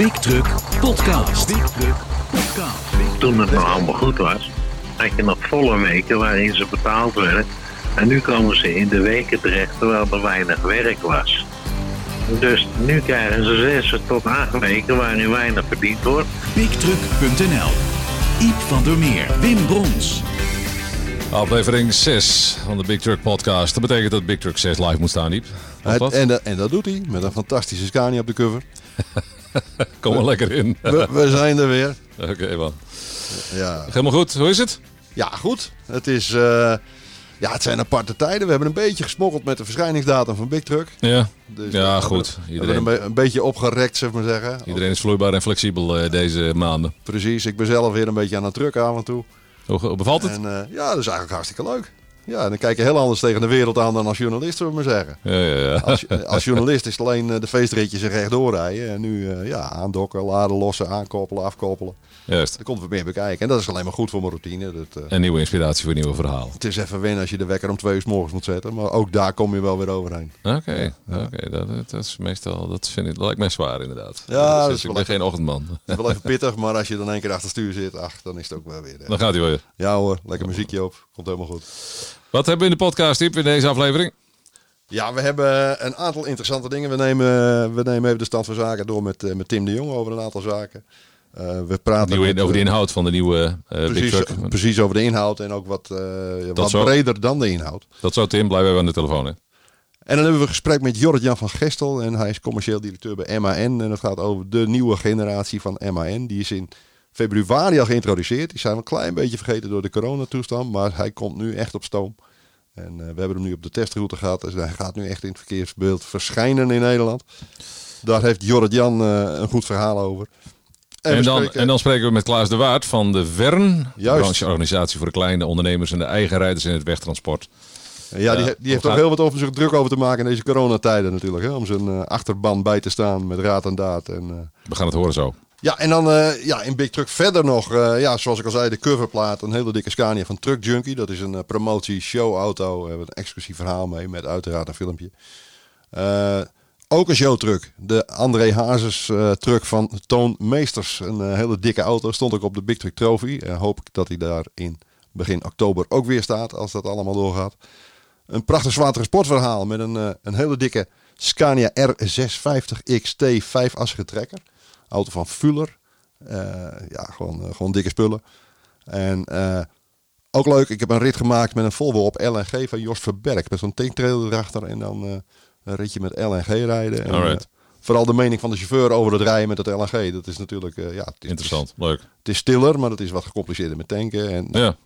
Big Truck Podcast. Big Truck Podcast. toen het nog allemaal goed was, had je nog volle weken waarin ze betaald werden. En nu komen ze in de weken terecht terwijl er weinig werk was. Dus nu krijgen ze zes tot acht weken waarin weinig verdiend wordt. BigTruck.nl. Iep van der Meer. Wim Brons. Aflevering 6 van de Big Truck Podcast. Dat betekent dat Big Truck 6 live moet staan, Iep. En, dat- en dat doet hij met een fantastische Scania op de cover. Kom er lekker in. We, we zijn er weer. Oké, man. Ja, Helemaal goed. Hoe is het? ja goed. Het, is, eh, ja, het zijn aparte tijden. We hebben een beetje gesmokkeld met de verschijningsdatum van Big Truck. Ja, Dus Ja, we goed. hebben- we Iedereen- hebben een, be- een beetje opgerekt, zeg maar zeggen. iedereen is vloeibaar en flexibel eh, deze maanden. Precies. Ik ben zelf weer een beetje aan het drukken af en toe. Hoe, hoe bevalt het? En eh, ja, dat is eigenlijk hartstikke leuk. Ja, en dan kijk je heel anders tegen de wereld aan dan als journalist, zullen we maar zeggen. Ja, ja, ja. Als, als journalist is het alleen eh, de feestritjes en rechtdoor rijden. En nu eh, ja, aandokken, laden, lossen, aankoppelen, afkoppelen. Juist. Er komt wat meer bekijken. En dat is alleen maar goed voor mijn routine. Dat, eh, En nieuwe inspiratie voor nieuwe verhalen. het is even wennen als je de wekker om twee uur s morgens moet zetten. Maar ook daar kom je wel weer overheen. Oké, oké. dat, dat is meestal, dat vind ik, dat lijkt mij zwaar inderdaad. Ja, Dus ik ben geen ochtendman. Het is wel even pittig, maar als je dan één keer achter het stuur zit, ach, dan is het ook wel weer. eh. Dan gaat hij weer. Ja hoor, lekker muziekje op. Komt helemaal goed. Wat hebben we in de podcast, Iep, in deze aflevering? Ja, we hebben een aantal interessante dingen. We nemen, we nemen even de stand van zaken door met, eh, met Tim de Jong over een aantal zaken. Eh, we praten Nieuwe, met, over de eh, inhoud van de nieuwe Big precies, Truck. precies over de inhoud en ook wat, wat zo. breder dan de inhoud. Dat zou Tim blijven aan de telefoon, hè? En dan hebben we een gesprek met Jorrit-Jan van Gestel. En hij is commercieel directeur bij MAN. En dat gaat over de nieuwe generatie van MAN. Die is in februari al geïntroduceerd. Die zijn een klein beetje vergeten door de coronatoestand. Maar hij komt nu echt op stoom. En eh, we hebben hem nu op de testroute gehad. Dus hij gaat nu echt in het verkeersbeeld verschijnen in Nederland. Daar heeft Jorrit-Jan eh, een goed verhaal over. En, dan, spreken- en dan spreken we met Klaas de Waard van de VERN, de Juist. brancheorganisatie voor de kleine ondernemers en de eigen rijders in het wegtransport. Ja, die, Ja, die heeft ook heel wat over zich druk over te maken in deze coronatijden natuurlijk. Hè? Om zijn eh, achterban bij te staan met raad en daad. En, We gaan het horen zo. Ja, en dan eh, ja, in Big Truck verder nog, eh, ja, zoals ik al zei, de coverplaat. Een hele dikke Scania van Truck Junkie. Dat is een eh, promotie-show-auto. We hebben een exclusief verhaal mee met uiteraard een filmpje. Ook een showtruck. De André Hazes truck van Toon Meesters. Een hele dikke auto. Stond ook op de Big Truck Trophy. Hoop ik dat hij daar in begin oktober ook weer staat. Als dat allemaal doorgaat. Een prachtig zwaar transportverhaal met een, een hele dikke Scania R650 XT 5-assige trekker. Auto van Fuller. Eh, ja, gewoon, eh, gewoon dikke spullen. En eh, ook leuk, ik heb een rit gemaakt met een Volvo op LNG van Jos Verberg. Met zo'n tanktrailer erachter en dan een ritje met LNG rijden. En, vooral de mening van de chauffeur over het rijden met het LNG. Dat is natuurlijk, ja, is, Interessant, leuk. Het is stiller, maar het is wat gecompliceerder met tanken. En Ja.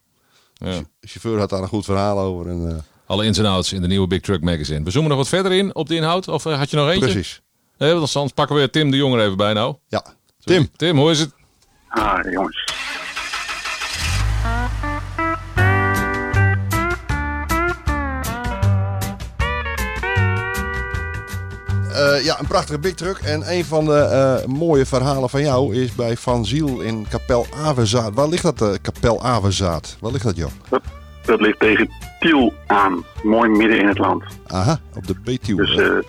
ja. de chauffeur had daar een goed verhaal over. En, Alle ins en outs in de nieuwe Big Truck Magazine. We zoomen nog wat verder in op de inhoud. Of had je nog eentje? precies. Nee, want anders pakken we weer Tim de Jong er even bij nou. Ja. Tim, Tim, hoe is het? Ah, jongens. Eh, ja, een prachtige big truck. En een van de eh, mooie verhalen van jou is bij Van Ziel in Kapel Avezaath. Waar ligt dat, eh, Kapel Avezaath? Waar ligt dat, joh? Dat, dat ligt tegen Tiel aan. Mooi midden in het land. Aha, op de Betuwe. Dus,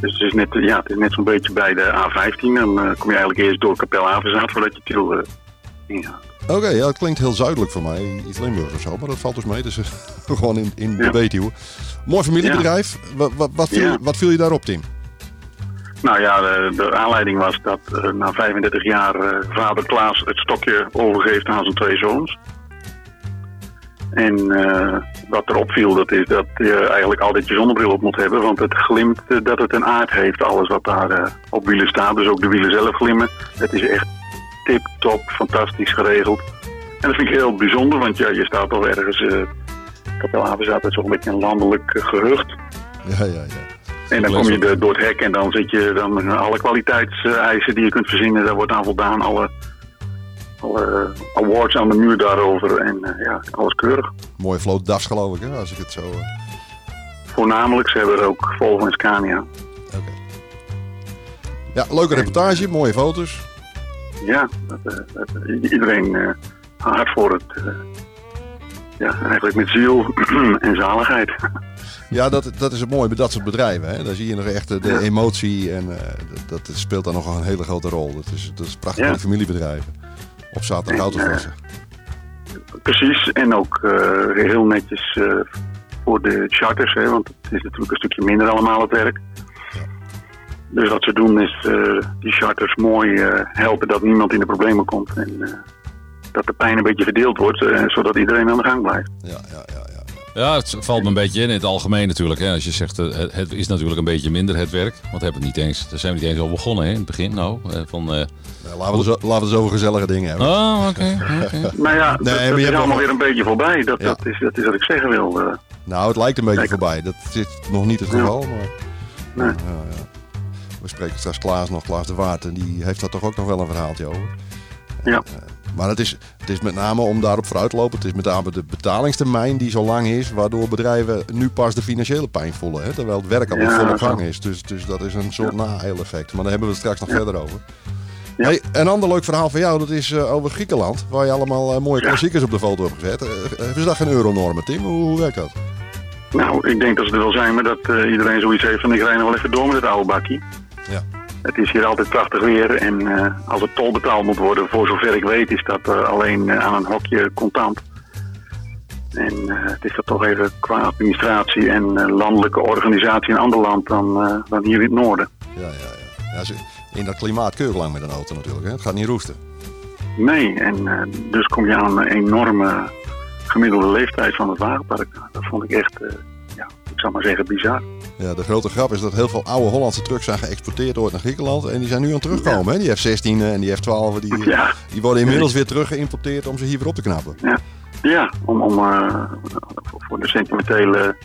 dus het is net, ja, het is net zo'n beetje bij de A15. Dan eh, kom je eigenlijk eerst door Kapel Avenzaat voordat je Tiel ingaat. Oké, ja, dat klinkt heel zuidelijk voor mij. Iets Limburg of zo, maar dat valt dus mee. Dus eh, gewoon in, in de Ja. Betuwe. Mooi familiebedrijf. Wat, wat, wat, viel, Ja. wat viel je daarop, Tim? Nou ja, de, de aanleiding was dat eh, na 35 jaar vader Klaas het stokje overgeeft aan zijn twee zoons. En wat erop viel, dat is dat je eigenlijk altijd je zonnebril op moet hebben. Want het glimt eh, dat het een aard heeft, alles wat daar eh, op wielen staat. Dus ook de wielen zelf glimmen. Het is echt tip-top, fantastisch geregeld. En dat vind ik heel bijzonder, want ja, je staat toch ergens... eh Kapel staat het zo'n beetje een landelijk eh, gehucht. Ja, ja, ja. En dan kom je de- door het hek en dan zit je dan alle kwaliteitseisen die je kunt verzinnen, daar wordt aan voldaan. Alle, alle awards aan de muur daarover en eh, ja, alles keurig. Mooie vloot DAS geloof ik, hè, als ik het zo... eh, Voornamelijk, ze hebben er ook Volvo en Scania. Oké. Ja, leuke reportage, mooie foto's. Ja, dat, eh, dat, iedereen hard voor het. ja, eigenlijk met ziel en zaligheid. Ja, dat, dat is het mooie bij dat soort bedrijven. Hè. Daar zie je nog echt de, emotie en dat, dat speelt daar nog een hele grote rol. Dat is, dat is prachtig Ja. voor de familiebedrijven. Op zaterdag auto's wassen. Precies, en ook eh, heel netjes eh, voor de charters, hè, want het is natuurlijk een stukje minder allemaal het werk. Dus wat ze doen is eh, die charters mooi helpen dat niemand in de problemen komt. En dat de pijn een beetje verdeeld wordt, zodat iedereen aan de gang blijft. Ja, ja, ja, ja. Ja, het valt me een beetje in in het algemeen natuurlijk. Hè. Als je zegt, eh, het, het is natuurlijk een beetje minder het werk. Want we hebben het niet eens, daar zijn we niet eens al begonnen hè, in het begin. Nou, eh, van, eh, Ja, laten, we het zo, laten we het eens over gezellige dingen hebben. Oh, oké. Nou ja, Nee, dat, maar dat je is hebt allemaal nog- weer een beetje voorbij. Dat, Ja. dat, is, dat is wat ik zeggen wil. Nou, het lijkt een beetje Kijk. voorbij. Dat is nog niet het Ja. geval. Maar, Nee. ja, ja. We spreken straks Klaas nog, Klaas de Waard. En die heeft daar toch ook nog wel een verhaaltje over. Ja. Maar het is, het is met name om daarop vooruit te lopen. Het is met name de betalingstermijn die zo lang is. Waardoor bedrijven nu pas de financiële pijn voelen. Hè? Terwijl het werk al Ja, volle gang is. Dus, dus dat is een soort na-effect. Maar daar hebben we het straks nog verder over. Ja. Hey, een ander leuk verhaal van jou, dat is eh, over Griekenland. Waar je allemaal eh, mooie Ja. klassiekers op de foto hebt gezet. Eh, hebben ze daar geen euronormen, Tim? Hoe, hoe werkt dat? Nou, ik denk dat ze er wel zijn, maar dat iedereen zoiets heeft van ik rij nog wel even door met het oude bakkie. Het is hier altijd prachtig weer en eh, als er tol betaald moet worden, voor zover ik weet, is dat eh, alleen eh, aan een hokje contant. En het is dat toch even qua administratie en landelijke organisatie in een ander land dan, dan hier in het noorden. Ja, ja, ja. ja in dat klimaat keur je lang met een auto natuurlijk. Hè? Het gaat niet roesten. Nee, en dus kom je aan een enorme gemiddelde leeftijd van het wagenpark. Nou, Dat vond ik echt, ja, ik zou maar zeggen, bizar. Ja, de grote grap is dat heel veel oude Hollandse trucks zijn geëxporteerd ooit naar Griekenland. En die zijn nu aan het terugkomen. Hè? Die F-16 en die F-12, die, Ja. die worden inmiddels weer terug geïmporteerd om ze hier weer op te knappen. Ja, om, om, eh, voor- de sentimentele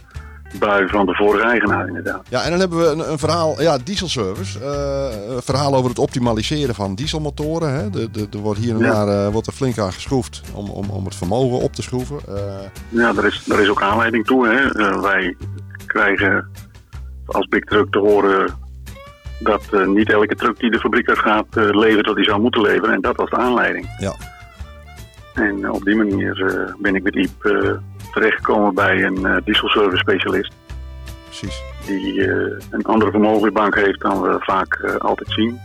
bui van de vorige eigenaar inderdaad. Ja, en dan hebben we een, een verhaal, ja, dieselservice. Eh, een verhaal over het optimaliseren van dieselmotoren. Hè? De, de, er wordt hier en Ja. daar eh, wordt er flink aan geschroefd om, om, om het vermogen op te schroeven. Eh, Ja, daar is, daar is ook aanleiding toe. Hè. Eh, wij krijgen als Big Truck te horen dat eh, niet elke truck die de fabriek uit gaat eh, levert wat hij zou moeten leveren. En dat was de aanleiding. ja. En eh, op die manier ben ik met Iep eh, terechtgekomen bij een dieselservice specialist. precies. die een andere vermogensbank heeft dan we vaak altijd zien.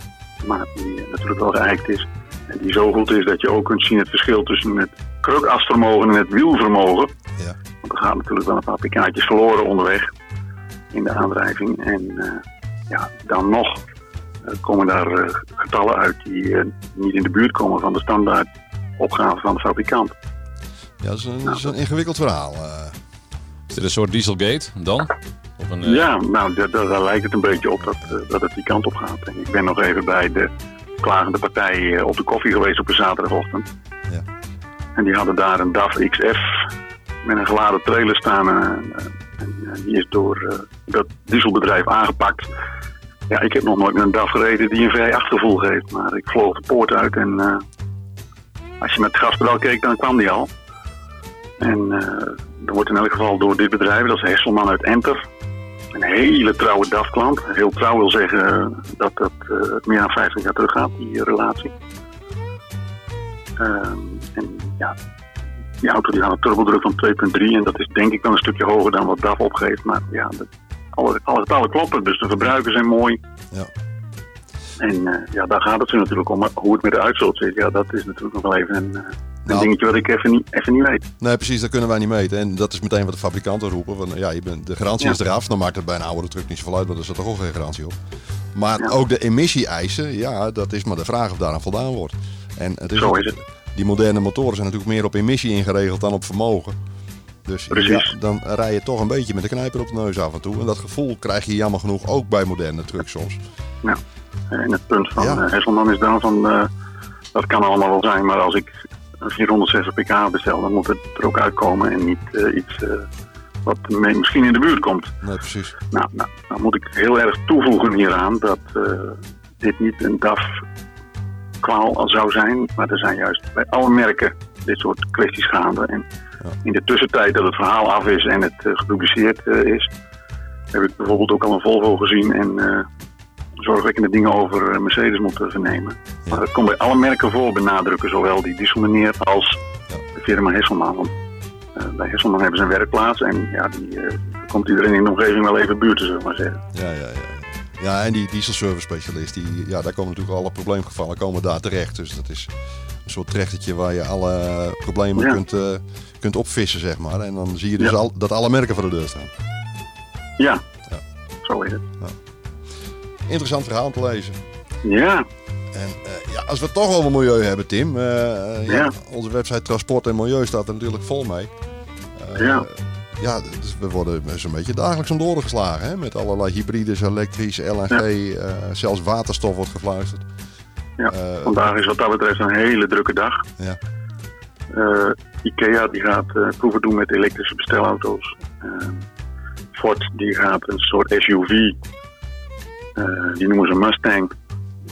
Maar die natuurlijk wel geëikt is. En die zo goed is dat je ook kunt zien het verschil tussen het krukasvermogen en het wielvermogen. Ja. Want er gaan natuurlijk wel een paar pikaatjes verloren onderweg in de aandrijving. En eh, ja, dan nog eh, komen daar eh, getallen uit die niet in de buurt komen van de standaard opgave van de fabrikant. Ja, dat is een, is een ingewikkeld verhaal. Is dit een soort dieselgate dan? Of een, Ja, nou, da- da- daar lijkt het een beetje op dat, dat het die kant op gaat. En ik ben nog even bij de klagende partij op de koffie geweest op een zaterdagochtend. Ja. En die hadden daar een DAF XF met een geladen trailer staan. Die is door eh, dat dieselbedrijf aangepakt. Ja, ik heb nog nooit met een DAF gereden die een V8-gevoel geeft. Maar ik vloog de poort uit en eh, als je met het gaspedaal keek, dan kwam die al. En eh, er wordt in elk geval door dit bedrijf, dat is Hesselman uit Enter, een hele trouwe DAF-klant. Heel trouw wil zeggen dat dat meer dan 50 jaar terug gaat, die relatie. Ehm, en ja, die auto die had een turbodruk van 2,3 en dat is denk ik wel een stukje hoger dan wat DAF opgeeft. Maar ja, dat, alle, alle getallen kloppen, dus de verbruikers zijn mooi. Ja. En eh, ja, daar gaat het ze natuurlijk om. Maar hoe het met de uitstoot zit, ja, dat is natuurlijk nog wel even een, eh, een Nou. dingetje wat ik even niet, even niet weet. Nee, precies, dat kunnen wij niet meten. En dat is meteen wat de fabrikanten roepen. Van, ja, je bent, de garantie Ja. is eraf. Dan maakt het bij een oudere truck niet zoveel uit, want er zit toch ook geen garantie op. Maar Ja. ook de emissie-eisen, ja, dat is maar de vraag of daaraan voldaan wordt. En het is Zo is het. Die moderne motoren zijn natuurlijk meer op emissie ingeregeld dan op vermogen. Dus ja, dan rij je toch een beetje met de knijper op de neus af en toe. En dat gevoel krijg je jammer genoeg ook bij moderne trucks soms. Ja. En het punt van Ja. eh, Hesselman is dan van, eh, dat kan allemaal wel zijn, maar als ik een 460 pk bestel, dan moet het er ook uitkomen en niet eh, iets wat misschien in de buurt komt. Nee, precies. Nou, nou, dan moet ik heel erg toevoegen hieraan dat dit niet een DAF-kwaal zou zijn, maar er zijn juist bij alle merken dit soort kwesties gaande. En in de tussentijd dat het verhaal af is en het eh, gepubliceerd eh, is, heb ik bijvoorbeeld ook al een Volvo gezien en eh, zorgwekkende dingen over Mercedes moeten vernemen. Ja. Maar dat komt bij alle merken voor benadrukken, zowel die dieselmeneer als de firma Hesselman. Want bij Hesselman hebben ze een werkplaats en ja, die, komt iedereen in de omgeving wel even buurten, zullen we maar zeggen. Ja, ja, ja. Ja, en die dieselservice specialist, die, ja, daar komen natuurlijk alle probleemgevallen komen daar terecht. Dus dat is een soort trechtertje waar je alle problemen Ja. kunt, eh, kunt opvissen, zeg maar. En dan zie je dus Ja. al, dat alle merken voor de deur staan. Ja, Ja. zo is het. Interessant verhaal om te lezen. Ja, En eh, ja, als we het toch over milieu hebben, Tim. eh, ja. Onze website Transport en Milieu staat er natuurlijk vol mee. Ja. Ja, dus we worden zo'n beetje dagelijks om geslagen. Hè? Met allerlei hybrides, elektrisch, LNG, eh, zelfs waterstof wordt gefluisterd. ja. Eh, vandaag is wat dat betreft een hele drukke dag. Ja. Eh, Ikea die gaat proeven doen met elektrische bestelauto's. Ford die gaat een soort SUV, die noemen ze Mustang.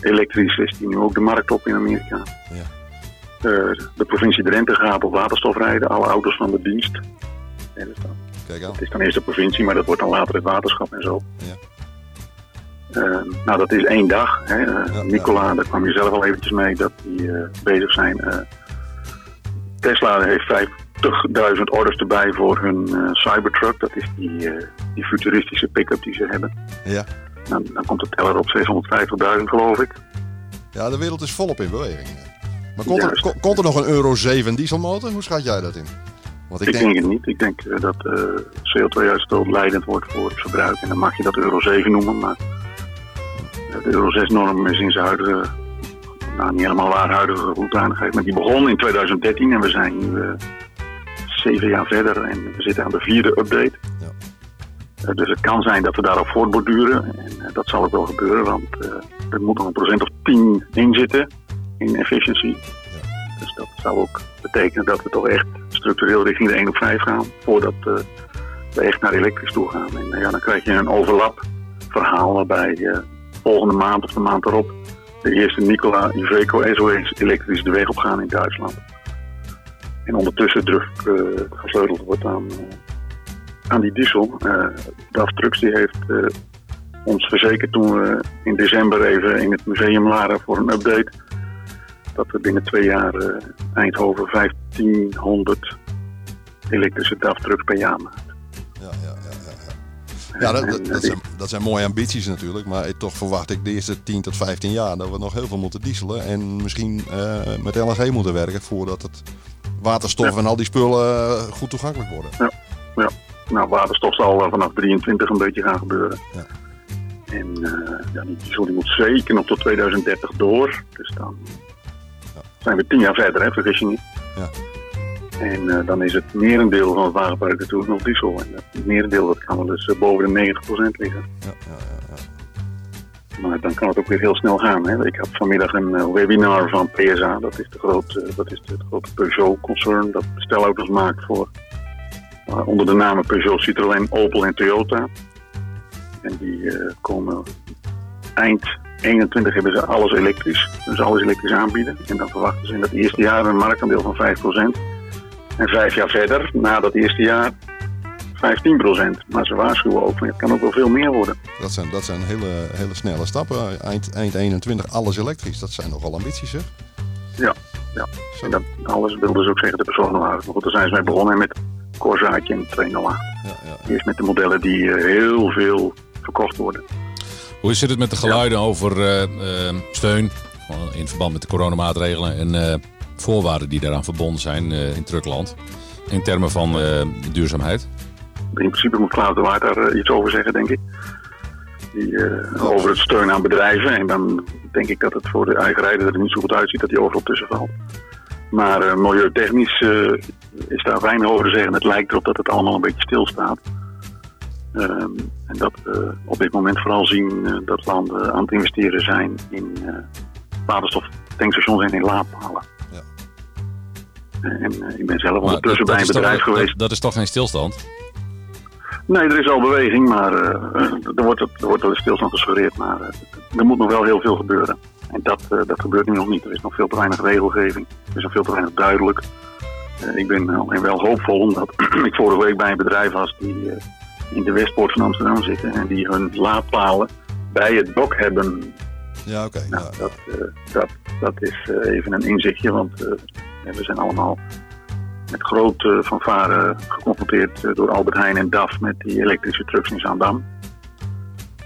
Elektrisch is die nu ook de markt op in Amerika. Ja. De provincie Drenthe gaat op waterstof rijden, alle auto's van de dienst. Dus dan- Kijk aan. het is dan eerst de provincie, maar dat wordt dan later het waterschap en zo. Ja. Eh, nou, dat is één dag. Hè. Eh, Ja, Nicola, daar kwam je zelf al eventjes mee dat die eh, bezig zijn. Eh, Tesla heeft 50.000 orders erbij voor hun Cybertruck. Dat is die, die futuristische pick-up die ze hebben. Ja. Dan, dan komt de teller op 650.000 geloof ik. ja, de wereld is volop in beweging. Maar komt er, komt er nog een Euro 7 dieselmotor? Hoe schat jij dat in? Want Ik, denk, het niet. Ik denk eh, dat eh, CO2-uitstoot leidend wordt voor het verbruik. En dan mag je dat Euro 7 noemen. Maar eh, de Euro 6-norm is in zijn huidige, nou niet helemaal waar huidige hoedanigheid. Maar die begon in 2013 en we zijn nu eh, zeven jaar verder. En we zitten aan de vierde update. Ja. Dus het kan zijn dat we daarop voortborduren. En dat zal ook wel gebeuren. Want er moet nog een procent of 10 in zitten in efficiency. Dat zou ook betekenen dat we toch echt structureel richting de 1 op 5 gaan. Voordat eh, we echt naar elektrisch toe gaan. En eh, ja, dan krijg je een overlap verhaal waarbij eh, volgende maand of de maand erop de eerste Nikola Iveco SOS elektrisch de weg op gaan in Duitsland. En ondertussen druk eh, gesleuteld wordt aan, aan die diesel. Eh DAF Trucks die heeft ons verzekerd toen we in december even in het museum waren voor een update dat we binnen twee jaar eh, Eindhoven 1500 elektrische DAF-trucks per jaar maken. Ja, ja, ja, ja, ja. ja dat, dat, dat zijn, dat zijn mooie ambities natuurlijk. Maar toch verwacht ik de eerste 10 tot 15 jaar dat we nog heel veel moeten dieselen. En misschien eh, met LNG moeten werken voordat het waterstof Ja. en al die spullen eh, goed toegankelijk worden. Ja, nou, waterstof zal vanaf 23 een beetje gaan gebeuren. Ja. En eh, ja, die diesel die moet zeker nog tot 2030 door. Dus dan Ja. Zijn we tien jaar verder, hè, vergis je niet. Ja. En eh, dan is het merendeel van het wagenpark natuurlijk nog diesel. En het merendeel dat kan wel eh, boven de 90% liggen. Ja, ja, ja, ja. Maar dan kan het ook weer heel snel gaan. Hè. Ik had vanmiddag een eh, webinar van PSA. Dat is, de grote, dat is het grote Peugeot-concern dat bestelauto's maakt voor onder de namen Peugeot, Citroën, Opel en Toyota. En die komen eind 21 hebben ze alles elektrisch. Dus alles elektrisch aanbieden. En dan verwachten ze in dat eerste jaar een marktaandeel van 5%. En vijf jaar verder, na dat eerste jaar, 15%. Maar ze waarschuwen ook, het kan ook wel veel meer worden. Dat zijn, dat zijn hele, hele snelle stappen. Eind, eind 21 alles elektrisch. Dat zijn nogal ambities, zeg. Ja, ja. Zo. En dat alles wilden ze ook zeggen de. Maar goed, daar zijn ze mee begonnen met Corsaatje en 208. Ja, ja. Eerst met de modellen die eh, heel veel verkocht worden. Hoe zit het met de geluiden over eh, eh, steun van- in verband met de coronamaatregelen en eh, voorwaarden die daaraan verbonden zijn eh, in Truckland? In termen van eh, duurzaamheid? In principe moet Klaus de Waard daar eh, iets over zeggen, denk ik. Die, eh, over het steun aan bedrijven. En dan denk ik dat het voor de eigen rijder er niet zo goed uitziet dat hij overal tussen valt. Maar eh, milieutechnisch eh, is daar weinig over te zeggen. Het lijkt erop dat het allemaal een beetje stilstaat. Ehm, en dat we op dit moment vooral zien eh, dat landen aan het investeren zijn in eh waterstoftankstations en in laadpalen. Ja. En eh, ik ben zelf ondertussen bij een toch- bedrijf geweest. Dat, dat is toch geen stilstand? Nee, er is al beweging, maar eh, er, wordt, er wordt wel eens stilstand gesuggereerd. Maar er moet nog wel heel veel gebeuren. En dat, dat gebeurt nu nog niet. Er is nog veel te weinig regelgeving. Er is nog veel te weinig duidelijk. Ik ben alleen wel hoopvol, omdat ik vorige week bij een bedrijf was die in de Westpoort van Amsterdam zitten. En die hun laadpalen bij het dok hebben. Ja, oké. Nou, ja, dat, eh, dat, dat is eh, even een inzichtje, want eh, we zijn allemaal met grote fanfare geconfronteerd door Albert Heijn en DAF met die elektrische trucks in Zaandam.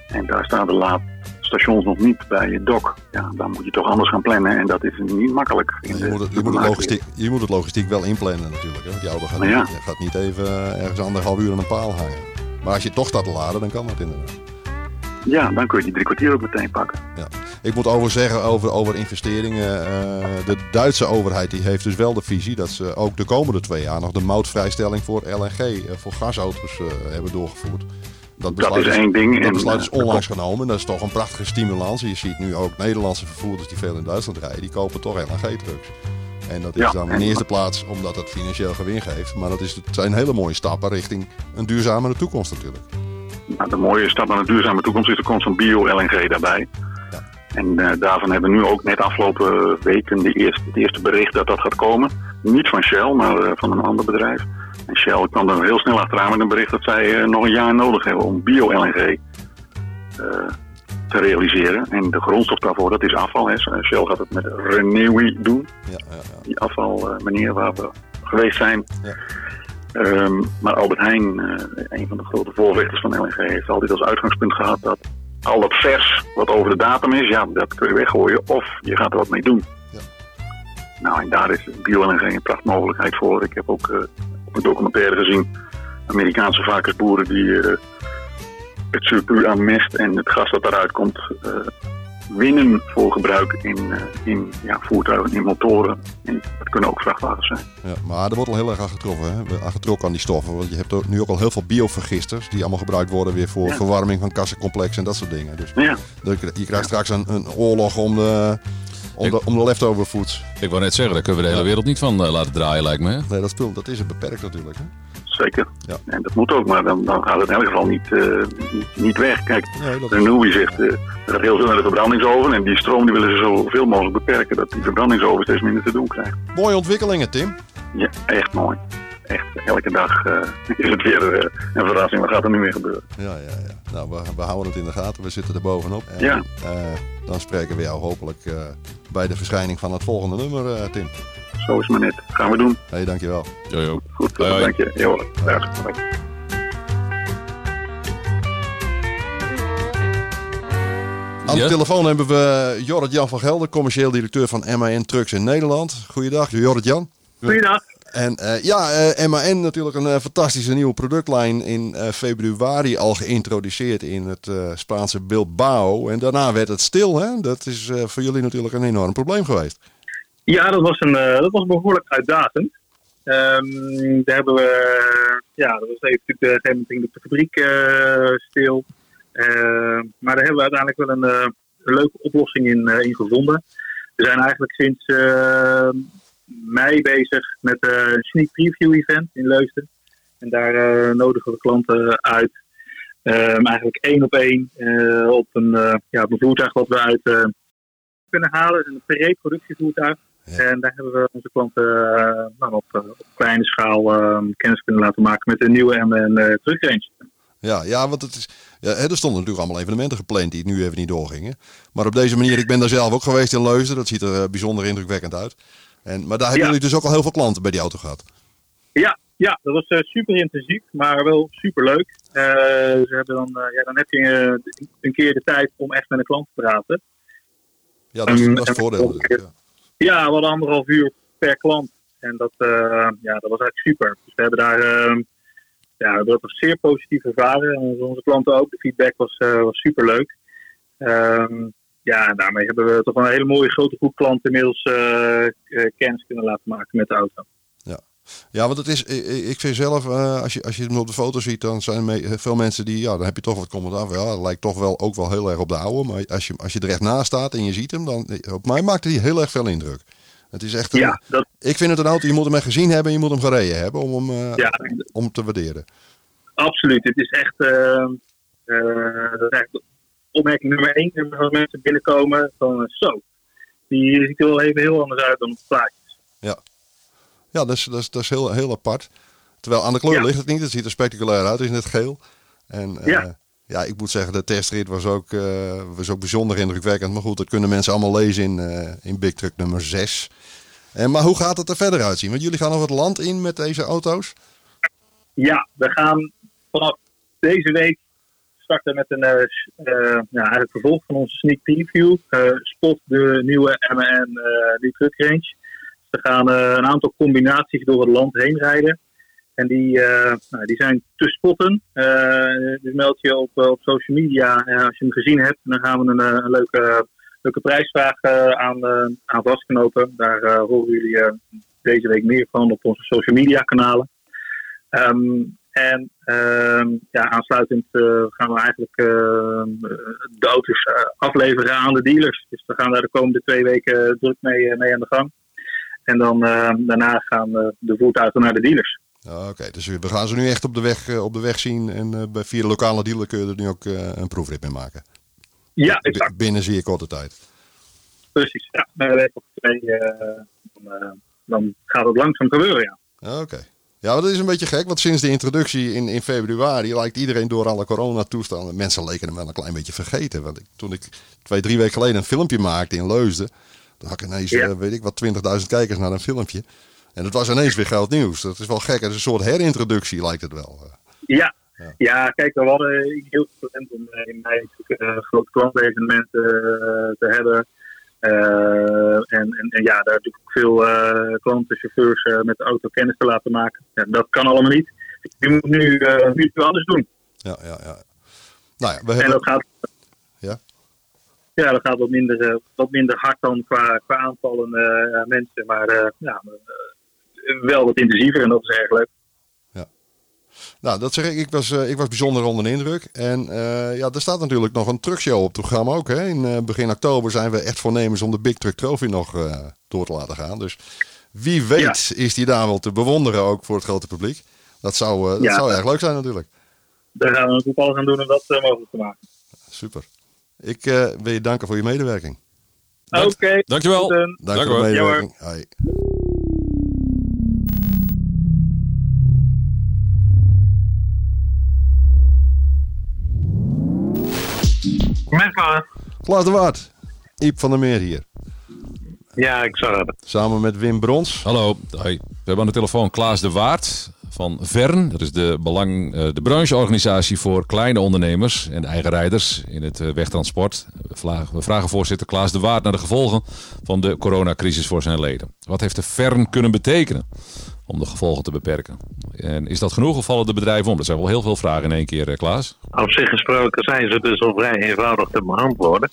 En daar staan de laadstations nog niet bij je dok. Ja, dan moet je toch anders gaan plannen en dat is niet makkelijk. In Je de moet, het, je, moet het logistiek, je moet het logistiek wel inplannen natuurlijk. Hè? Want die auto gaat, Nou ja. gaat niet even ergens anderhalf uur aan een paal hangen. Maar als je toch staat te laden, dan kan dat inderdaad. Ja, dan kun je die drie kwartier ook meteen pakken. Ja. Ik moet over zeggen over, over investeringen. eh, de Duitse overheid die heeft dus wel de visie dat ze ook de komende twee jaar nog de moutvrijstelling voor LNG, eh, voor gasauto's eh, hebben doorgevoerd. Dat is één ding. Dat En, besluit is onlangs genomen. Dat is toch een prachtige stimulans. Je ziet nu ook Nederlandse vervoerders die veel in Duitsland rijden, die kopen toch LNG-trucks. En dat is Ja, dan in eerste plaats omdat het financieel gewin geeft. Maar dat is, het zijn hele mooie stappen richting een duurzamere toekomst natuurlijk. Nou, de mooie stap naar een duurzame toekomst is er komt zo'n bio-LNG daarbij. Ja. En eh, daarvan hebben we nu ook net afgelopen weken de eerste, het eerste bericht dat dat gaat komen. Niet van Shell, maar eh, van een ander bedrijf. En Shell kwam er heel snel achteraan met een bericht dat zij eh, nog een jaar nodig hebben om bio-LNG te realiseren. En de grondstof daarvoor, dat is afval. Hè. Shell gaat het met Renewi doen Ja, ja, ja. die afvalmanier waar we geweest zijn. Ja. Ehm, maar Albert Heijn, eh, een van de grote voorvechters van LNG, heeft altijd als uitgangspunt gehad dat al dat vers wat over de datum is, ja, dat kun je weggooien of je gaat er wat mee doen. Ja. Nou, en daar is bio-LNG een prachtmogelijkheid voor. Ik heb ook eh, op een documentaire gezien Amerikaanse varkensboeren die eh, het surplus aan mest en het gas dat daaruit komt eh, winnen voor gebruik in, eh, in ja, voertuigen, in motoren. En dat kunnen ook vrachtwagens zijn. Ja, maar er wordt al heel erg aan getroffen, hè? aan getrokken aan die stoffen. Want je hebt nu ook al heel veel biovergisters die allemaal gebruikt worden weer voor Ja. verwarming van kassencomplexen en dat soort dingen. Dus Ja, je krijgt straks een, een oorlog om de, om de, om de leftover foods. Ik wou net zeggen, daar kunnen we de hele wereld niet van eh, laten draaien, lijkt me. hè? Nee, dat spul dat is het beperkt natuurlijk. Hè? Zeker. Ja. En dat moet ook, maar dan, dan gaat het in elk geval niet, eh, niet, niet weg. Kijk, Nee, dat Renewi zegt, er gaat heel veel naar de verbrandingsoven. En die stroom die willen ze zoveel mogelijk beperken, dat die verbrandingsoven steeds minder te doen krijgt. mooie ontwikkelingen, Tim. Ja, echt mooi. Echt, elke dag eh, is het weer een verrassing. Wat gaat er nu weer gebeuren? Ja, ja, ja. Nou, we, we houden het in de gaten. We zitten er bovenop. En, Ja. dan spreken we jou hopelijk bij de verschijning van het volgende nummer, Tim. Zo is maar net. Gaan we doen. Hé, hey, dankjewel. Jo, jo. Goed, Hoi, hoi. dank je. Jo, dag. Hoi. Aan de telefoon hebben we Jorrit Jan van Gelder, commercieel directeur van MAN Trucks in Nederland. Goeiedag, Jorrit Jan. Goeiedag. En eh, ja, eh, MAN natuurlijk een eh, fantastische nieuwe productlijn in eh, februari al geïntroduceerd in het eh, Spaanse Bilbao. En daarna werd het stil, hè? Dat is eh, voor jullie natuurlijk een enorm probleem geweest. Ja, dat was, een, eh, dat was behoorlijk uitdagend. Ehm, daar hebben we, ja, dat was even natuurlijk, een gegeven moment de fabriek eh, stil. Eh, maar daar hebben we uiteindelijk wel een, eh, leuke oplossing in, in gevonden. We zijn eigenlijk sinds eh, mei bezig met een sneak preview event in Leusden. En daar nodigen we klanten uit. Ehm, eigenlijk één op één op, een, ja, op een voertuig wat we uit kunnen halen. Een pre-productievoertuig. Ja. En daar hebben we onze klanten eh, nou, op, eh, op kleine schaal eh, kennis kunnen laten maken met de nieuwe MN uh, terugrange. Ja, ja want het is, ja, er stonden natuurlijk allemaal evenementen gepland die nu even niet doorgingen. Maar op deze manier, ik ben daar zelf ook geweest in Leusden. Dat ziet er eh, bijzonder indrukwekkend uit. En, maar daar hebben Ja. jullie dus ook al heel veel klanten bij die auto gehad. Ja, ja, dat was eh, super intensief, maar wel super leuk. ze hebben dan, eh, ja, dan heb je eh, een keer de tijd om echt met een klant te praten. Ja, dat is, Ehm, dat is het voordeel. Ja. Ja, we hadden anderhalf uur per klant. En dat, eh, ja, dat was eigenlijk super. Dus we hebben daar eh, ja, we hebben dat zeer positief ervaren. En onze klanten ook. De feedback was, eh, was super leuk. ja, en daarmee hebben we toch een hele mooie grote groep klanten inmiddels eh, kennis kunnen laten maken met de auto. Ja, want het is, ik vind zelf, eh, als, je, als je hem op de foto ziet, dan zijn me- veel mensen die, ja, dan heb je toch wat commentaar van, ja, het lijkt toch wel ook wel heel erg op de oude. Maar als je, als je er echt naast staat en je ziet hem, dan, op mij maakt hij heel erg veel indruk. Het is echt, een, Ja, dat, ik vind het een auto, je moet hem echt gezien hebben en je moet hem gereden hebben om hem eh, ja, om te waarderen. absoluut. Het is echt, eh, eh, dat is echt opmerking nummer één. Als mensen binnenkomen, van eh, zo, die ziet er wel even heel anders uit dan op het plaatje. Ja, dat is, dat is, dat is heel, heel apart. Terwijl aan de kleur Ja. ligt het niet, het ziet er spectaculair uit, het is net geel. En eh, Ja. ja, ik moet zeggen, de testrit was ook, eh, was ook bijzonder indrukwekkend. Maar goed, dat kunnen mensen allemaal lezen in, eh, in Big Truck nummer 6. En, maar hoe gaat het er verder uitzien? Want jullie gaan nog het land in met deze auto's? Ja, we gaan vanaf deze week starten met een uh, ja, eigenlijk vervolg van onze sneak preview. Spot de nieuwe MN New Truck Range. We gaan een aantal combinaties door het land heen rijden. En die, nou, die zijn te spotten. dus meld je op, op social media. als je hem gezien hebt, dan gaan we een, leuke, leuke prijsvraag aan, aan vastknopen. Daar horen jullie deze week meer van op onze social media kanalen. Um, en uh, ja, aansluitend gaan we eigenlijk de auto's afleveren aan de dealers. Dus we gaan daar de komende twee weken druk mee, mee aan de gang. En dan daarna gaan de voertuigen naar de dealers. Oké, dus we gaan ze nu echt op de weg, op de weg zien. En bij via de lokale dealer kun je er nu ook een proefrit mee maken. Ja, exact. Binnen zeer korte tijd. Precies, ja. Bij week of twee dan, dan gaat het langzaam gebeuren, ja. Oké. Ja, dat is een beetje gek, want sinds de introductie in, in februari lijkt iedereen door alle coronatoestanden. Mensen leken hem wel een klein beetje vergeten. Want ik, toen ik twee, drie weken geleden een filmpje maakte in Leusden, dan had ik ineens, ja. uh, weet ik wat, 20.000 kijkers naar een filmpje. En dat was ineens weer groot nieuws. Dat is wel gek. Het is een soort herintroductie, lijkt het wel. Ja, ja. ja kijk, we hadden heel veel talent om in mei grote klantevenementen te hebben. Uh, en, en, en, ja, daar natuurlijk ook veel uh, klanten, chauffeurs uh, met de auto kennis te laten maken. Ja, dat kan allemaal niet. Je moet nu, nu iets anders doen. Ja, ja, ja. Nou ja, we hebben... En dat gaat? Ja, dat gaat wat minder, wat minder hard dan qua, qua aantallen mensen. Maar ja, wel wat intensiever en dat is erg leuk. Nou, dat zeg ik. Ik was, ik was bijzonder onder de indruk. En uh, ja, er staat natuurlijk nog een truckshow op het programma ook. Hè. In uh, begin oktober zijn we echt voornemens om de Big Truck Trophy nog door te laten gaan. Dus wie weet ja. is die daar wel te bewonderen ook voor het grote publiek. Dat zou, dat ja, zou erg leuk zijn natuurlijk. Daar gaan we natuurlijk alles aan doen om dat mogelijk te maken. Super. Ik wil je danken voor je medewerking. Oké. Okay. Dankjewel. Dank, Dank voor de medewerking. Hoi. Met Klaas. Klaas de Waard. Iep van der Meer hier. Ja, ik zag het. Samen met Wim Brons. Hallo. Hoi. We hebben aan de telefoon Klaas de Waard van Vern. Dat is de, belang, de brancheorganisatie voor kleine ondernemers en eigenrijders in het wegtransport. We vragen voorzitter Klaas de Waard naar de gevolgen van de coronacrisis voor zijn leden. Wat heeft de Vern kunnen betekenen om de gevolgen te beperken? En is dat genoeg of vallen de bedrijven om? Dat zijn wel heel veel vragen in één keer, Klaas. Op zich gesproken zijn ze dus al vrij eenvoudig te beantwoorden.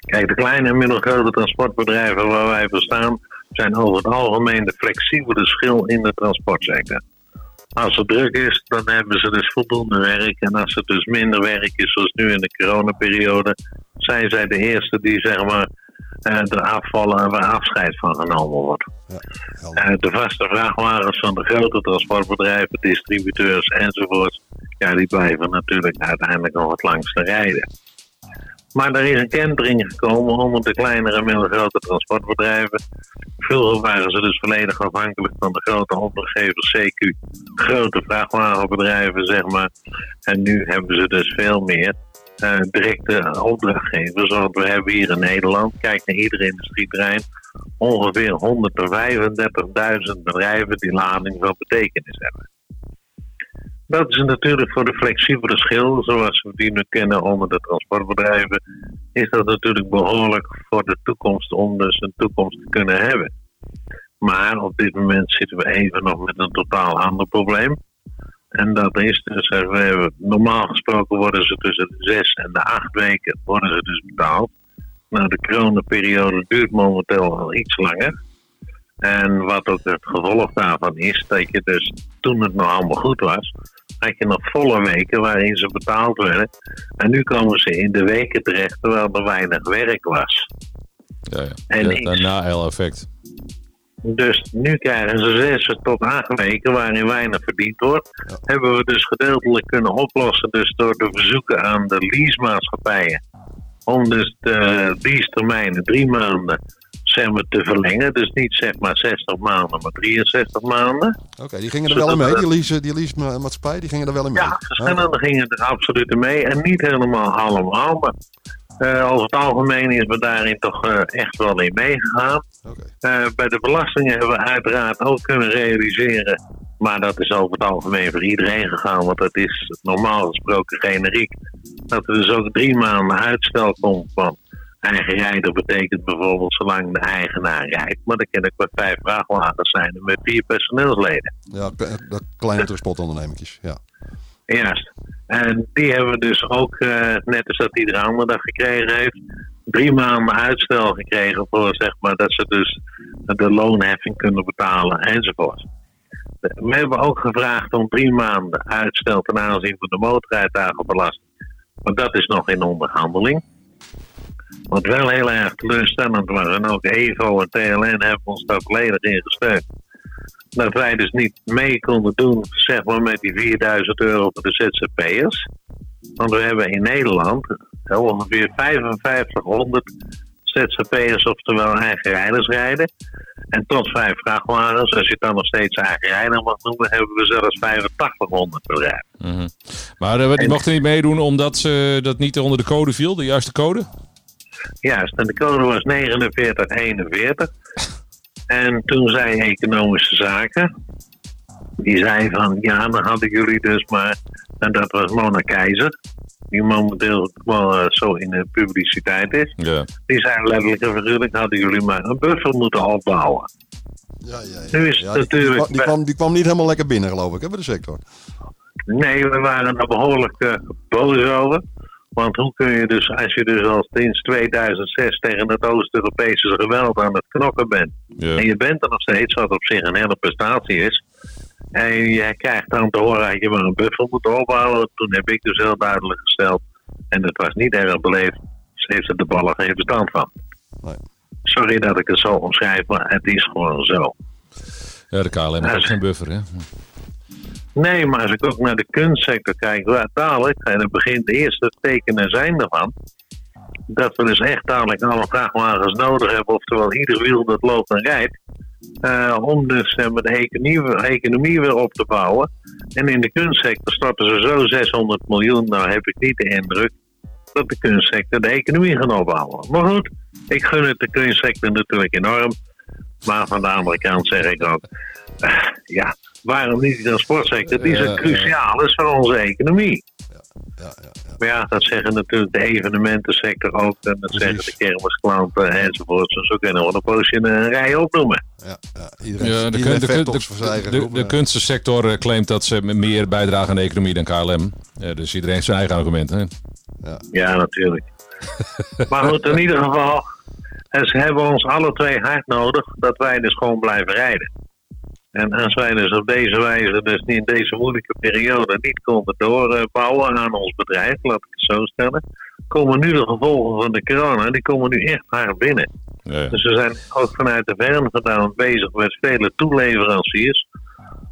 Kijk, de kleine en middelgrote transportbedrijven waar wij voor staan, zijn over het algemeen de flexibele schil in de transportsector. Als het druk is, dan hebben ze dus voldoende werk. En als het dus minder werk is, zoals nu in de coronaperiode, zijn zij de eerste die zeg maar er afvallen en waar afscheid van genomen wordt. Ja, de vaste vrachtwagens van de grote transportbedrijven, distributeurs enzovoort, ja, die blijven natuurlijk uiteindelijk nog het langste rijden. Maar er is een kentering gekomen onder de kleinere en middelgrote transportbedrijven. Vroeger waren ze dus volledig afhankelijk van de grote opdrachtgevers, CQ, grote vrachtwagenbedrijven, zeg maar. En nu hebben ze dus veel meer uh, directe opdrachtgevers. Want we hebben hier in Nederland, kijk naar ieder industrieterrein, ongeveer 135.000 bedrijven die lading van betekenis hebben. Dat is natuurlijk voor de flexibele schil, zoals we die nu kennen onder de transportbedrijven, is dat natuurlijk behoorlijk voor de toekomst om dus een toekomst te kunnen hebben. Maar op dit moment zitten we even nog met een totaal ander probleem. En dat is dus, hebben, normaal gesproken worden ze tussen de zes en de acht weken worden ze dus betaald. Nou, de coronaperiode duurt momenteel al iets langer. En wat ook het gevolg daarvan is, dat je dus toen het nog allemaal goed was, had je nog volle weken waarin ze betaald werden. En nu komen ze in de weken terecht terwijl er weinig werk was. Ja, ja. En ja, een na-effect. Dus nu krijgen ze zes tot acht weken waarin weinig verdiend wordt. Hebben we dus gedeeltelijk kunnen oplossen dus door de verzoeken aan de leasemaatschappijen. Om dus de lease-termijnen drie maanden zeg maar, te verlengen. Dus niet zeg maar 60 maanden, maar 63 maanden. Oké, die gingen er wel in mee, die lease, die lease maatschappij, die gingen er wel in mee. Ja, verschillende gingen er absoluut in mee. En niet helemaal allemaal, maar uh, over het algemeen is we daarin toch uh, echt wel in meegegaan. Oké. Eh, bij de belastingen hebben we uiteraard ook kunnen realiseren. Maar dat is over het algemeen voor iedereen gegaan. Want dat is normaal gesproken generiek. Dat er dus ook drie maanden uitstel komt van eigen rijden. betekent bijvoorbeeld zolang de eigenaar rijdt. Maar dan kan ik met vijf vrachtwagens zijn en met vier personeelsleden. Ja, dat kleine transportondernemingjes. Ja. Juist. En die hebben we dus ook, eh, net als dat iedere andere dag gekregen heeft, drie maanden uitstel gekregen voor zeg maar dat ze dus de loonheffing kunnen betalen enzovoort. We hebben ook gevraagd om drie maanden uitstel ten aanzien van de motorrijtuigenbelasting. Maar dat is nog in onderhandeling. Wat wel heel erg teleurstellend was, en ook EVO en TLN hebben ons daar volledig in gesteund. Dat wij dus niet mee konden doen, zeg maar, met die 4000 euro voor de ZZP'ers. Want we hebben in Nederland ongeveer 5500 ZZP'ers, oftewel eigen rijders rijden. En tot vijf vrachtwagens, als je het dan nog steeds eigen rijder mag noemen, hebben we zelfs 8500 bedrijven. Mhm. Maar eh, die En- mochten niet meedoen omdat ze dat niet onder de code viel, de juiste code? Juist, en de code was 4941. En toen zei Economische Zaken, die zei van ja, dan hadden jullie dus maar, en dat was Mona Keizer, die momenteel wel eh, zo in de publiciteit is. Ja. Die zei letterlijk en figuurlijk hadden jullie maar een buffer moeten opbouwen. Ja, ja, ja. Nu is Ja, het die, die, natuurlijk. kwam, die, kwam, die kwam niet helemaal lekker binnen, geloof ik, hè, bij de sector. Nee, we waren er behoorlijk eh, boos over. Want hoe kun je dus, als je dus al sinds 2006 tegen het Oost-Europese geweld aan het knokken bent. Ja. En je bent er nog steeds, wat op zich een hele prestatie is. En je krijgt dan te horen dat je maar een buffer moet opbouwen. Toen heb ik dus heel duidelijk gesteld. En dat was niet erg beleefd. Ze heeft er de ballen geen verstand van. Nee. Sorry dat ik het zo omschrijf, maar het is gewoon zo. ja, de KLM heeft ook geen buffer, hè? Nee, maar als ik ook naar de kunstsector kijk, waar dadelijk, en het begint de eerste tekenen zijn ervan, dat we dus echt dadelijk alle vrachtwagens nodig hebben, oftewel ieder wiel dat loopt en rijdt, eh, om dus eh, de economie, weer op te bouwen. En in de kunstsector storten ze zo 600 miljoen, nou heb ik niet de indruk dat de kunstsector de economie gaat opbouwen. Maar goed, ik gun het de kunstsector natuurlijk enorm. Maar van de andere kant zeg ik ook, ja, waarom niet de transportsector? Die Ja, zo ja. cruciaal is voor onze economie. Ja, ja, ja. Maar ja, dat zeggen natuurlijk de evenementensector ook. En dat zeggen de kermisklanten enzovoort. Dus zo kunnen we een poosje een rij opnoemen. ja, ja. Iedereen, Ja, de, iedereen eigen de, de ja. kunstensector eh, claimt dat ze meer bijdragen aan de economie dan KLM. Ja, dus iedereen heeft zijn eigen argument. Hè? Ja, natuurlijk. maar goed, in ieder geval. En ze hebben ons alle twee hard nodig dat wij dus gewoon blijven rijden. En als wij dus op deze wijze, dus in deze moeilijke periode, niet konden doorbouwen aan ons bedrijf, laat ik het zo stellen, komen nu de gevolgen van de corona, die komen nu echt hard binnen. Ja. Dus we zijn ook vanuit de verm gedaan bezig met vele toeleveranciers.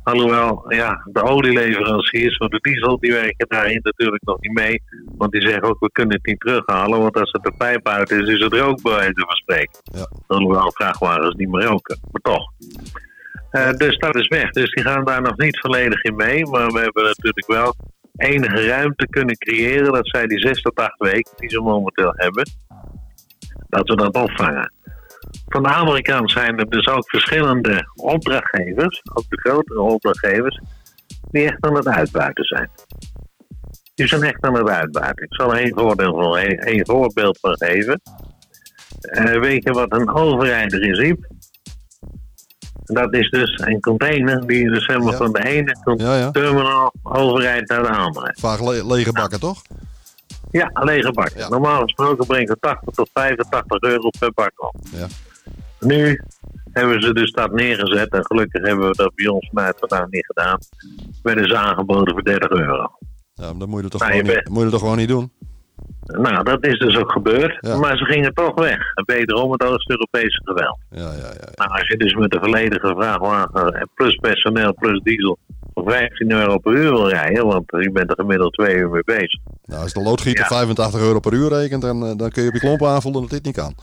Alhoewel, ja, de olieleveranciers van de diesel, die werken daarin natuurlijk nog niet mee. Want die zeggen ook, we kunnen het niet terughalen. Want als het de pijp uit is, is het rook bij wijze van spreken. Ja. Alhoewel vrachtwagens niet meer roken. Maar toch. Eh, dus dat is weg. Dus die gaan daar nog niet volledig in mee. Maar we hebben natuurlijk wel enige ruimte kunnen creëren. Dat zij die zes tot acht weken die ze momenteel hebben. Dat we dat opvangen. Van de andere kant zijn er dus ook verschillende opdrachtgevers, ook de grotere opdrachtgevers, die echt aan het uitbuiten zijn. Die zijn echt aan het uitbuiten. Ik zal er één, één, voorbeeld van geven. Eh, weet je wat een overrijder is, Iep? Dat is dus een container die dus helemaal Ja. van de ene Ja, terminal overrijdt naar de andere. Vaak le- lege bakken, toch? Ja, lege bak. Ja. Normaal gesproken brengt het 80 tot 85 euro per bak op. Ja. Nu hebben ze dus dat neergezet en gelukkig hebben we dat bij ons vanuit vandaan niet gedaan. Werden ze aangeboden voor 30 euro. Ja, maar dan moet je, toch Nou, gewoon je niet, moet je toch gewoon niet doen? Nou, dat is dus ook gebeurd, Ja. maar ze gingen toch weg. En Wederom het Oost-Europese geweld. Ja, ja. Nou, als je dus met de volledige vrachtwagen en plus personeel plus diesel voor 15 euro per uur wil rijden, want je bent er gemiddeld twee uur mee bezig. Nou, als de loodgieter Ja. 85 euro per uur rekent, dan, eh, dan kun je op je klompen aanvoelen dat dit niet kan.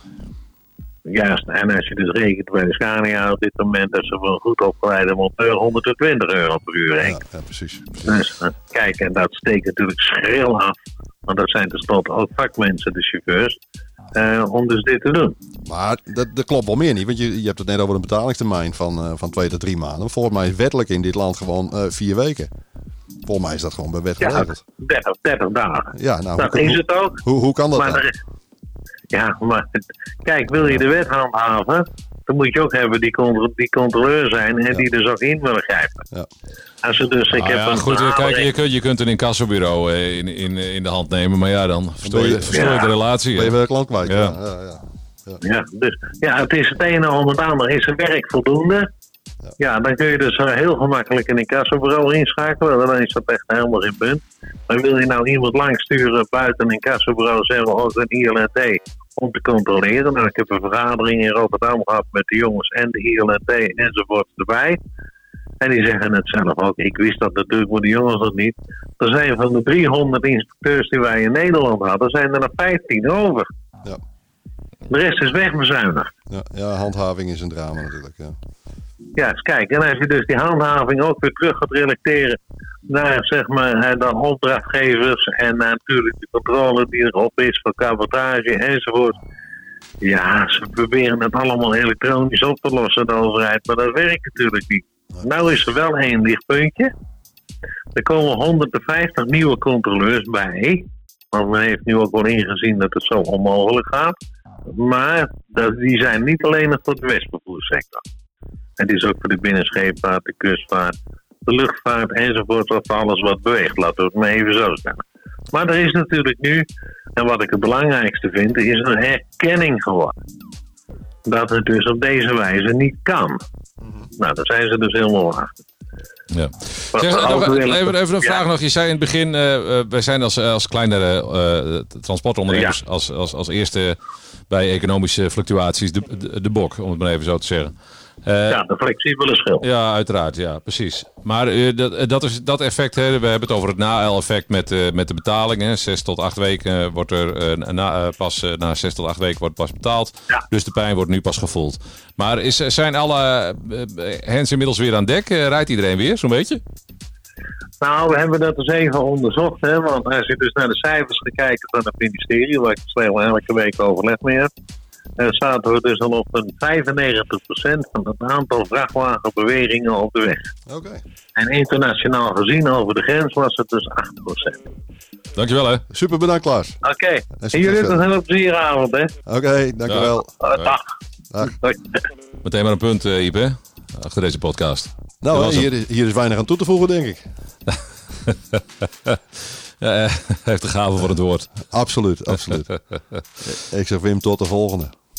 Juist, en als je dus rekent bij de Scania op dit moment dat ze voor een goed opgeleide monteur 120 euro per uur Ja, rekenen. ja precies. precies. Dus eh, kijk, en dat steekt natuurlijk schril af. Want dat zijn tenslotte ook vakmensen, de chauffeurs. eh, om dus dit te doen. Maar dat, dat klopt wel meer niet. Want je, je hebt het net over een betalingstermijn van, eh, van twee tot drie maanden. Volgens mij is wettelijk in dit land gewoon vier weken. Volgens mij is dat gewoon bij wet Ja, geregeld. 30, 30 dagen. Ja, nou, Dat hoe, is het ook. hoe, hoe kan dat Maar nou? er ja, maar kijk, wil je de wet handhaven, dan moet je ook hebben die, contro- die controleur zijn en die dus ook in willen grijpen. Ja. Als ze dus, ik Ah, heb ja, een goed, kijk, je kunt, je kunt een incassobureau eh, in, in, in de hand nemen, maar ja, dan verstoor je, je- verstoor je Ja. de relatie. Ben je wel klant kwijt? Ja. Ja. Ja, ja, Ja, dus, ja, het is het ene om het andere. Is het werk voldoende? Ja, dan kun je dus eh, heel gemakkelijk een incassobureau inschakelen. Dan is dat echt helemaal geen punt. Maar wil je nou iemand langsturen buiten een incassobureau, zeggen we ook een ILNT, om te controleren? Nou, ik heb een vergadering in Rotterdam gehad met de jongens en de ILNT enzovoort erbij. En die zeggen het zelf ook. Ik wist dat natuurlijk, maar de jongens dat niet. Er zijn van de 300 inspecteurs die wij in Nederland hadden, zijn er nog 15 over. Ja. De rest is wegbezuinigd. ja, ja, handhaving is een drama natuurlijk. Ja. Ja, eens kijk. En als je dus die handhaving ook weer terug gaat relecteren naar zeg maar, de opdrachtgevers en natuurlijk de controle die erop is voor cabotage enzovoort. Ja, ze proberen het allemaal elektronisch op te lossen, de overheid, maar dat werkt natuurlijk niet. Nou is er wel één lichtpuntje. Er komen 150 nieuwe controleurs bij. Want men heeft nu ook wel ingezien dat het zo onmogelijk gaat. Maar die zijn niet alleen nog voor de. Het is ook voor de binnenscheepvaart, de kustvaart, de luchtvaart enzovoort. Of alles wat beweegt, laten we het maar even zo stellen. Maar er is natuurlijk nu, en wat ik het belangrijkste vind, is een erkenning geworden. Dat het dus op deze wijze niet kan. Nou, daar zijn ze dus helemaal achter. Ja. Wat Zeg, even, even een Ja. vraag nog. Je zei in het begin, eh, eh, wij zijn als, als kleinere eh, transportondernemers Ja. als, als, als eerste bij economische fluctuaties de, de, de bok, om het maar even zo te zeggen. Eh, Ja, de flexibele schil. Ja, uiteraard. Ja, precies. Maar eh, dat, eh, dat, is, dat effect, hè, we hebben het over het na-effect met, met de betaling. Hè. Zes tot acht weken wordt er na, pas na zes tot acht weken wordt pas betaald. Ja. Dus de pijn wordt nu pas gevoeld. Maar is, zijn alle hands inmiddels weer aan dek? Rijdt iedereen weer, zo'n beetje? Nou, we hebben dat dus even onderzocht. Hè, want als je dus naar de cijfers gaat kijken van het ministerie, waar ik elke week overleg mee heb, zaten we dus al op een 95% van het aantal vrachtwagenbewegingen op de weg. Oké, En internationaal gezien over de grens was het dus 8%. Dankjewel hè. super bedankt Klaas. Oké, en jullie het hebben een hele plezieravond, hè? Oké, dankjewel. Uh, dag. Dag. Hoi. Meteen maar een punt, eh, Iep, hè? Achter deze podcast. Nou, hier, is- hier is weinig aan toe te voegen, denk ik. Ja, eh, hij heeft de gave voor het woord. Absoluut, absoluut. ik zeg Wim, tot de volgende.